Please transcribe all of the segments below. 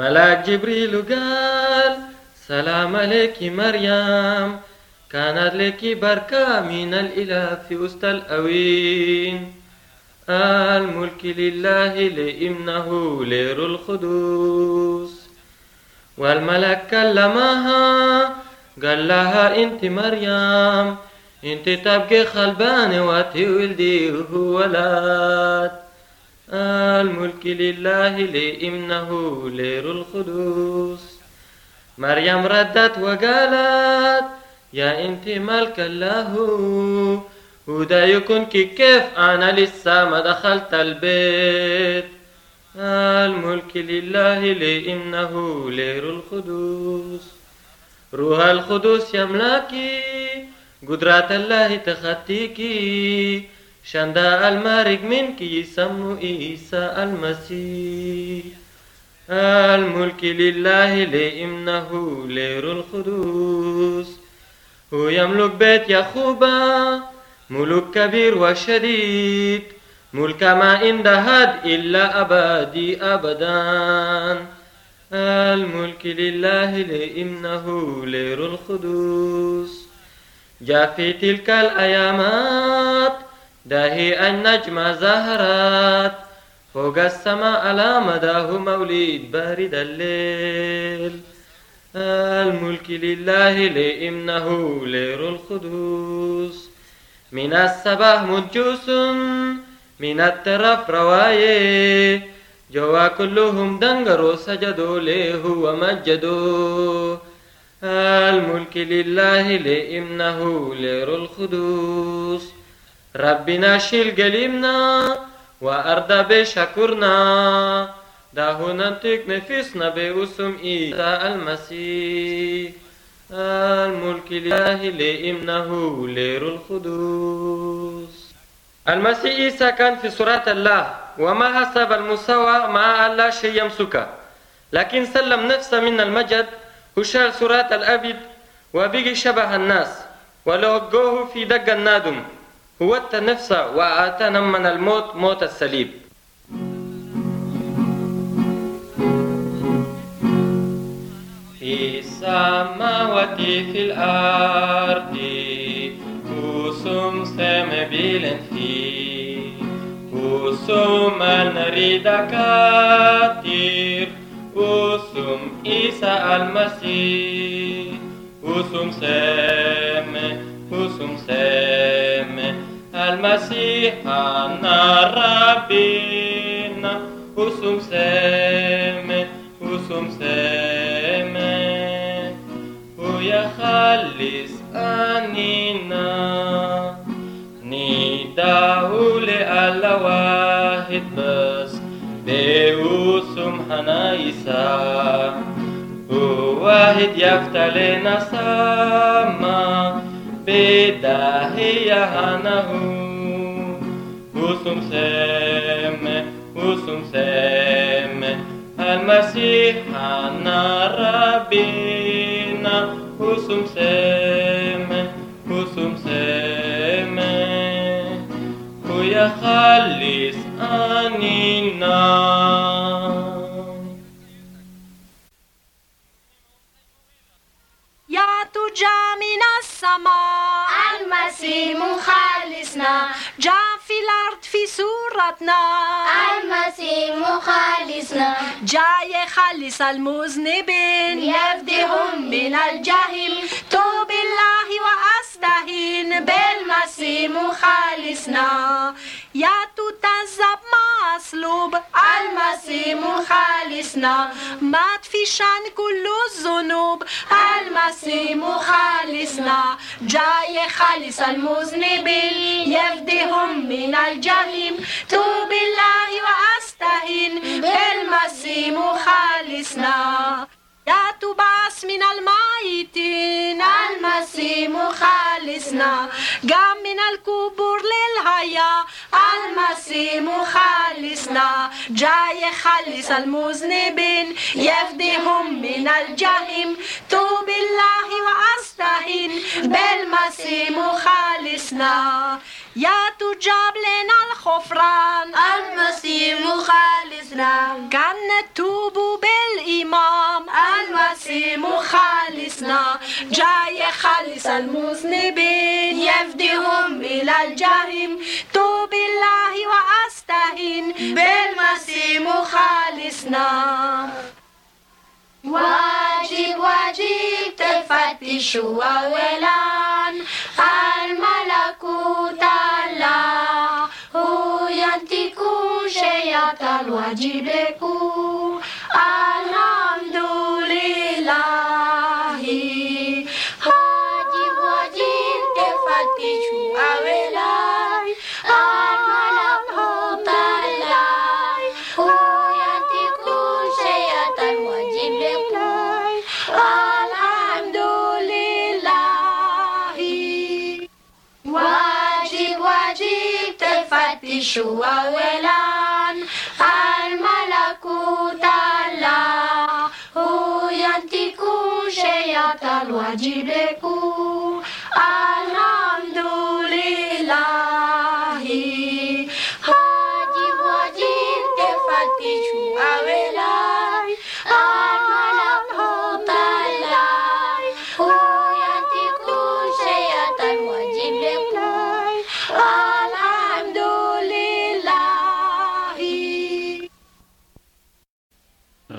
ملاك جبريل قال سلام عليك مريم كانت لك بركة من الإله في وسط الأوين. الملك لله لإمنه لير القدوس. والملك كلمها قال لها أنت مريم أنت تبقي خلبانة وتولدي ولد. الملك لله لإمنه لير القدوس. مريم ردت وقالت يا إنت ملك الله وده يكون كيف أنا لسه ما دخلت البيت؟ الملك لله لإنه لير القدوس. روح القدوس يملاكي قدرات الله تخطيكي. شندا المارق منك يسمو عيسى المسيح. الملك لله لإنه لير القدوس. هو يملك بيت يخوبا ملك كبير وشديد. ملك ما عند هاد إلا أبدي أبدا. الملك لله لإنه لير القدوس. جاء في تلك الأيامات داهي النجم زهرات. فوق السماء على مداه مولد بارد الليل الملك لله لإنه لير القدوس. من السبه مجوس من الترف روايه جوا كلهم دنقروا سجدوا له ومجدوا الملك لله لإنه لير القدوس. ربنا شيل قليمنا وأرضى بشكرنا. ده ننطق نفسنا بأسم عيسى المسيح. الملك لله لإنه لير القدوس. المسيح عيسى كان في صورة الله وما حسب المساواة مع الله شيء يمسكه لكن سلم نفسه من المجد وشال صورة الأبد وبقي شبه الناس ولوقوه في دق النادم. هوت نفسه وآتانا من الموت موت الصليب في السماوات في الأرض وسم سم بيلن في وسم نريد كثير وسم عيسى المسيح وسم سم وسم سم. المسيح أنا ربنا وسم سم وسم سم ويخلص أنينا. نداه لألا واحد بس. بوسم حنايسا وواحد يفتلنا سما Bedahia Hanahu Usum Seme, Usum Seme. Na Rabina Usum Seme, Usum Seme. Anina. Ya tu jamina sama. المسيح مخلصنا جاء في الأرض في صورتنا المسيح مخلصنا جاء يخلص المذنبين. يفديهم من الجحيم توب الله وأستهين بالمسيح مخلصنا يا تتذب مصلوب المسيح مخلصنا مات في شأن كل الذنوب المسيح مخلصنا جاء يخلص المذنبين يفديهم من الجحيم توب الله وأستهين بالمسيح مخلصنا يا تبعث من الميتين المسيح مخلصنا قام من القبور للحياة المسيح مخلصنا جاء يخلص المذنبين يفديهم من الجحيم توب الله وأستهين بالمسيح مخلصنا يا تجاب لنا الغفران المسيح مخلصنا كان نتوب بالإيمان خالصنا جاي خالص المذنبين يفديهم إلى الجحيم توب الله وأستهين بالمسيح خالصنا واجب واجب تفتشوا أولا الملكوت الله هو ينطق شيئا الواجب لكم Ishua welan al malakut Allah, huyantikun sheyat.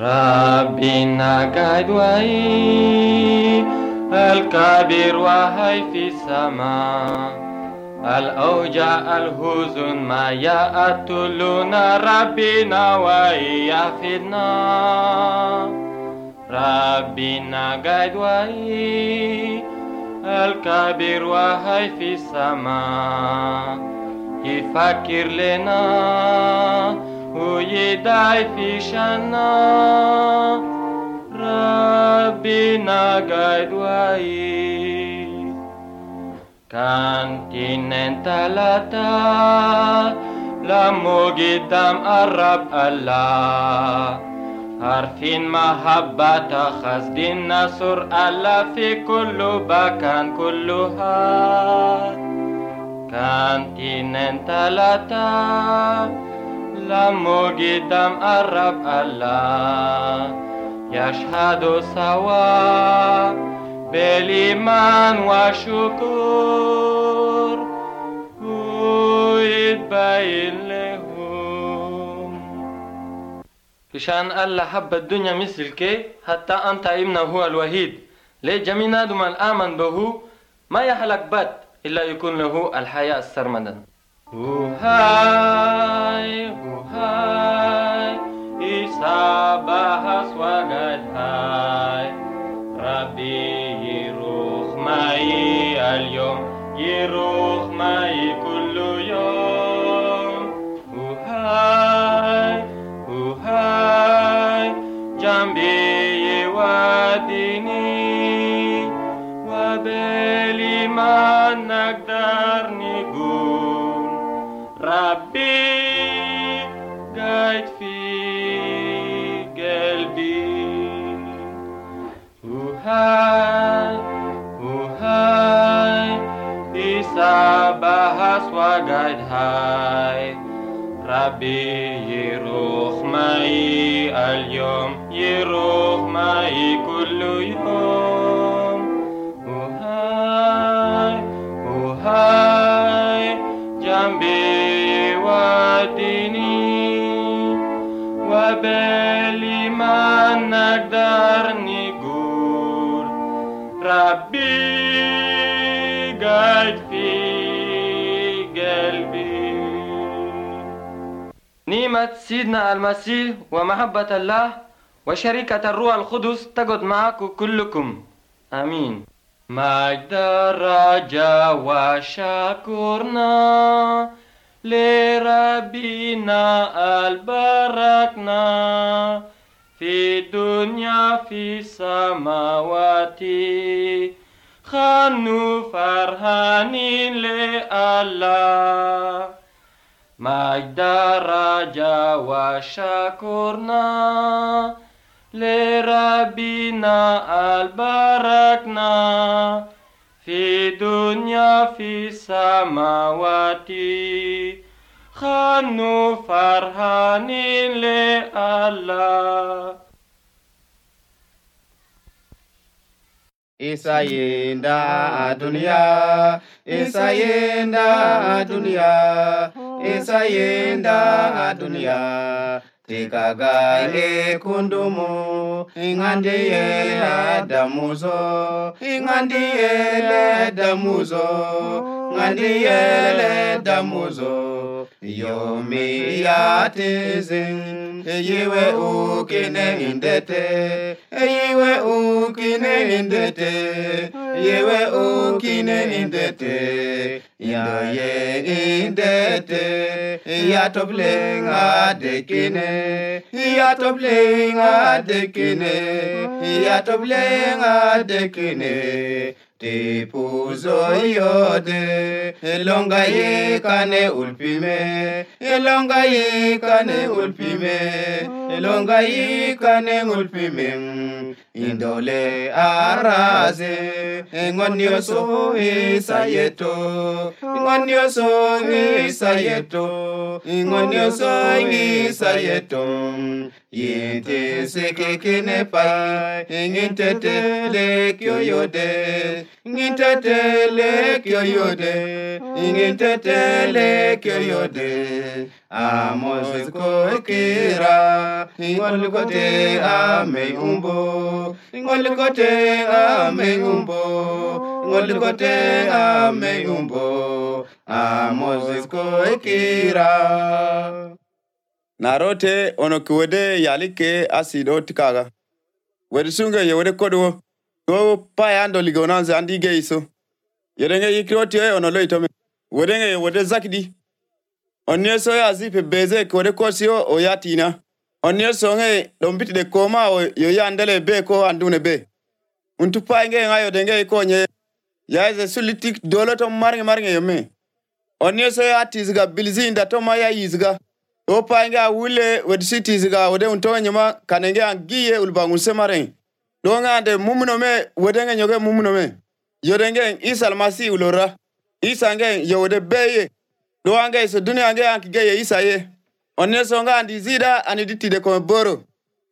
ربنا قد وعي الكبير وهي في السماء. الأوجاع الهزن ما يأتلنا ربنا ويفدنا ربنا قد وعي الكبير وهي في السماء. يفكر لنا ويدعي في شنا ربنا قد وعي كان تنين تلاتة لمو قدام الرب الله عارفين محبة خسد النصر الله في كل مكان كلها كان تنين تلاتة لمو قدام الرب الله يشهد سوا بالإيمان وشكر ويتبين لهم. كشان الله حب الدنيا مثلك حتى أنت ابنه هو الوحيد. ليه جميع آدم الآمن به. ما يهلك بات إلا يكون له الحياة السرمدا. وهاي Tuhanai Isabah swagadhai. Rabbi Yiruch Mai al-Yom Yiruch Mai kullu Yom. Jambi yiwadini Wabeli Mai وهاي إيسا بحث وقاعد هاي ربي يروح معي اليوم يروح معي كل يوم وهاي وهاي جنبي وديني وبالي ما نقدر نقول ربي قاعد في قلبي. نعمة سيدنا المسيح ومحبة الله وشركة الروح القدس تقعد معكم كلكم. آمين. مجد الرجا وشكرنا لربنا البركنا في الدنيا في السماوات. خانوا فرحانين لله. مجد رجا وشكرنا لربنا البركنا في دنيا في السماوات. خانوا فرحانين لله Isayenda dunia, Isayenda dunia, Isayenda dunia. Tikaga e kundumu, ingandiye damuzo, ingandiye damuzo, ingandiye damuzo. Yomi yatizin, yiwe ukine indete, yiwe ukine indete, yiwe ukine indete, yaye indete, yatoblenga dekine, yatoblenga dekine, yatoblenga dekine. Tipuzo yode, elonga ye kane ulpime, elonga ye kane ulpime, elonga ye kane ulpime. Indole araze, ngonyo so isayeto, ngonyo so isayeto, ngonyo so isayeto. Yinte seke kene pai, ngintete le kyo yode, ngintete le kyo yode, ngintete le kyo yode. Amos ko kira, ngol kote ame umbo, ngol kote ame umbo, ngol kote ame umbo. Amos ko kira. Narote ono ki wede yali ke asido tikaga. Wede sunge ye wede kodwo wo pa yando ligo nanze andi geiso yerenge yedenge yikiroti e ono loitome wedenge ye wede zakidi. Onye so ya zipe beze ke wede kosio o yatina onye so nge dombiti de koma o yo yandele be ko andune be. Untu pa nge ngayo denge ikonye yaize sulitik dolo to marnge marnge yome onye so ya tizga bilzinda to maya izga opange awule wed cities ga wode untonyima kanenge angiye ulbangunse mareng dongande mumnome wedenge nyoge mumnome yodenge isa almasi ulora. Isa nge yowode beye. Doange so dunia nge ankigeye isa ye. Onesonga andi zida aniditide kome boro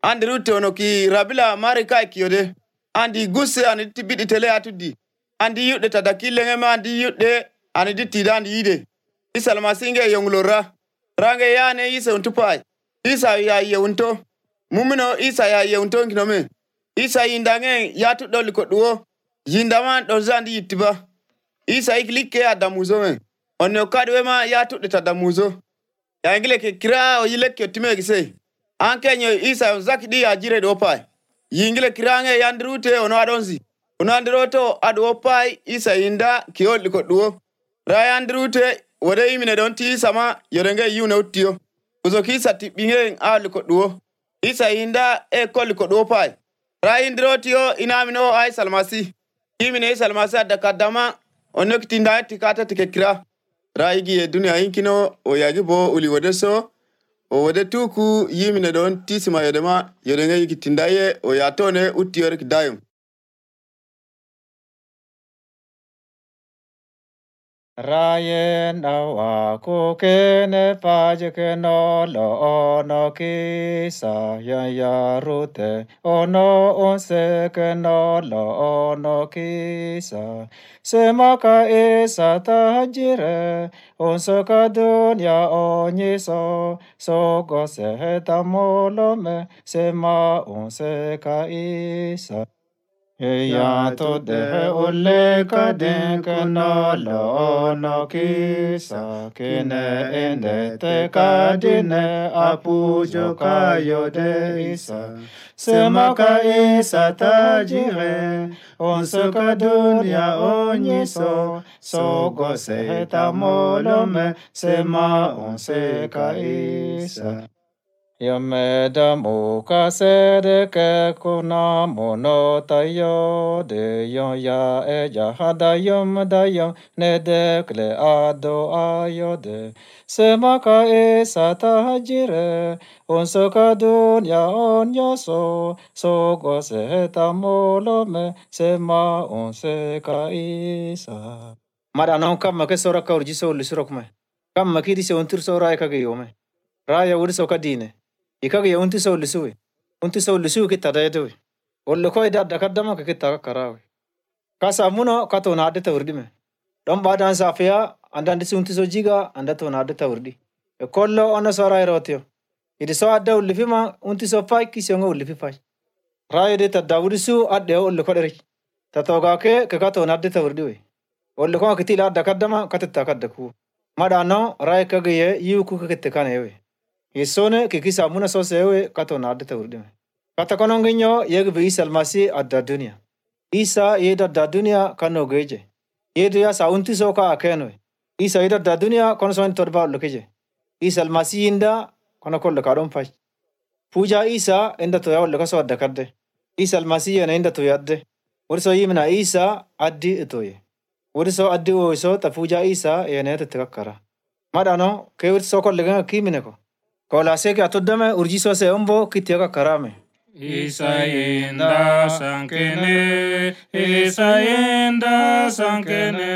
andi rute ono ki rabila mari kai kiyode andi guse aniditi biditele atudi. Andi yude tadakilengeme andi yude aniditide andi yide. Isa almasi nge yongulora Range yane isa untupai. Isa ya ye unto. Mumino isa ya ye unto kinome. Isa yindange yatu doli kotuo. Yindaman dozandi yitiba. Isa iklike ya damuzo men. Onne kadwe ma yatu deta damuzo. Yangile ke kira o yile ke time gise. Anke nyo isa zaki di ajire dopai. Yingile kirange yandrute ono adonzi. Unandiroto adu opai isa yinda kioli kotuo. Rayandrute wode yimine ɗon tiisama yoɗenge yiwnewttiyo usokisa tiɓɓiŋeŋ aali ko ɗuwo isa hinda e ko liko duwo paay ra hindirotiyo inamin o ay salmasi yimine isa salmasi adda kaddama o e ti kata ti kekira ra igi e duniya inkino o yagi bo uli wode so. O wode tuku yimine ɗon tisima yodema yoɗenge yikitinda tindaye o yatone uttiyori kidayum. Rayen awa kuke ne pajke no lo ono ki sa ya rute ono onse no lo ono ki sa se maka e sa ta jire onso ka dunya o ni so so go se ta isa. या तो दे उल्ले कदें कनालो नो की साके ने एंदे ते कादिने अपूजो कायो दे इसा sema ka tajire onso ka dunia onyiso tamolome sema onse ka Yamedamo kasereke kuna mono tayo de yon ya e ya hada yom da yom ne de kle ado ayo de semaka e sata hajire unso ka dunya on yoso so go se tamolo me sema unse ka isa maranong kam makesora ka urjiso ulisurok me kam makiri se untir sora e kagayo me raya uriso ka dine Ikakiyya wanti isa ollisuu we. Wanti isa ollisuu kitta dayete we. Olli koo idaa adda kaddama ka kitta kakkaraa we. Kasa muna ka toon aadde ta wurdime. Don baadaan saafiyaa andaandisi wanti soo jiga anda toon aadde ta wurdi. Ekollo onna soo raa yerootiyo. Idi soo adda ullifima wanti soo fay kisiyonga ullififay. Raa yede ta daawudisuu addeyo olli koo dheri. Ta toogaakee ka ka toon aadde ta wurdi we. Olli koo kiti ilaa adda kaddama ka titta kadda kuu. Madhaanoo raa ikakiyya yiwu kuu ka kitte kaneewe. Yesone kikisa muna so sewe kato na adda tawrdi me. Kata kononginyo yeg bi isa almasi adda dunia. Isa yeda adda dunia kano geje. Yedu ya sa unti so ka akeno. Isa yeda adda dunia kono so torba lokeje. Isa almasi yinda kono kolle kadon fai. Puja isa inda to yawo lokaso adda kadde. Isa almasi yana inda to yadde. Wurso yimna isa addi itoye. Wurso addi oiso ta puja isa yana te tekakkara. Madano ke wurso kolle ganga kimine Koloseke atodome urjisose ombo kitioka karame. Isaenda sankene, Isaenda sankene,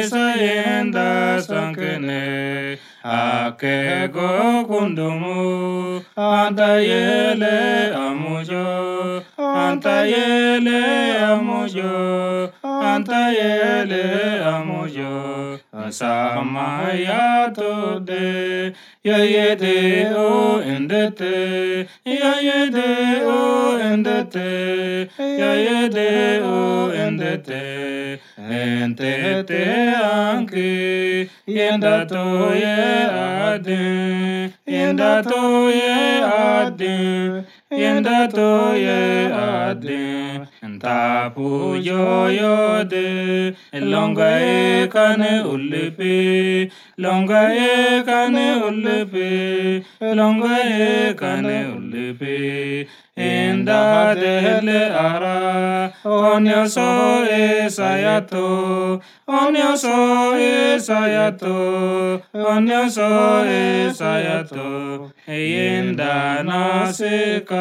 Isaenda sankene, Akego kundumu, Antayele amujo, Antayele amujo, Antayele amujo, Samaya tode, Ya ye de o endete. Ya ye de o endete. Ya ye de o endete. Entete anki. Yenda to ye adin. Yenda to ye adin. Yenda to ye adin. താപൂയോയോത് ലൊങ്കയേക്കാന് ഉള്ളിപ്പ് ലൊങ്കയേക്കാന് ഉള്ളിപ്പ് ലൊങ്കയേക്കാന് ഉള്ളിപ്പ് എന്താതെല്ല അറ ഓന്യസോ എ സയത്തോ ഓന്യസോ എ സയത്തോ ഓന്യസോ എ സയത്തോ എന്താ നാസിക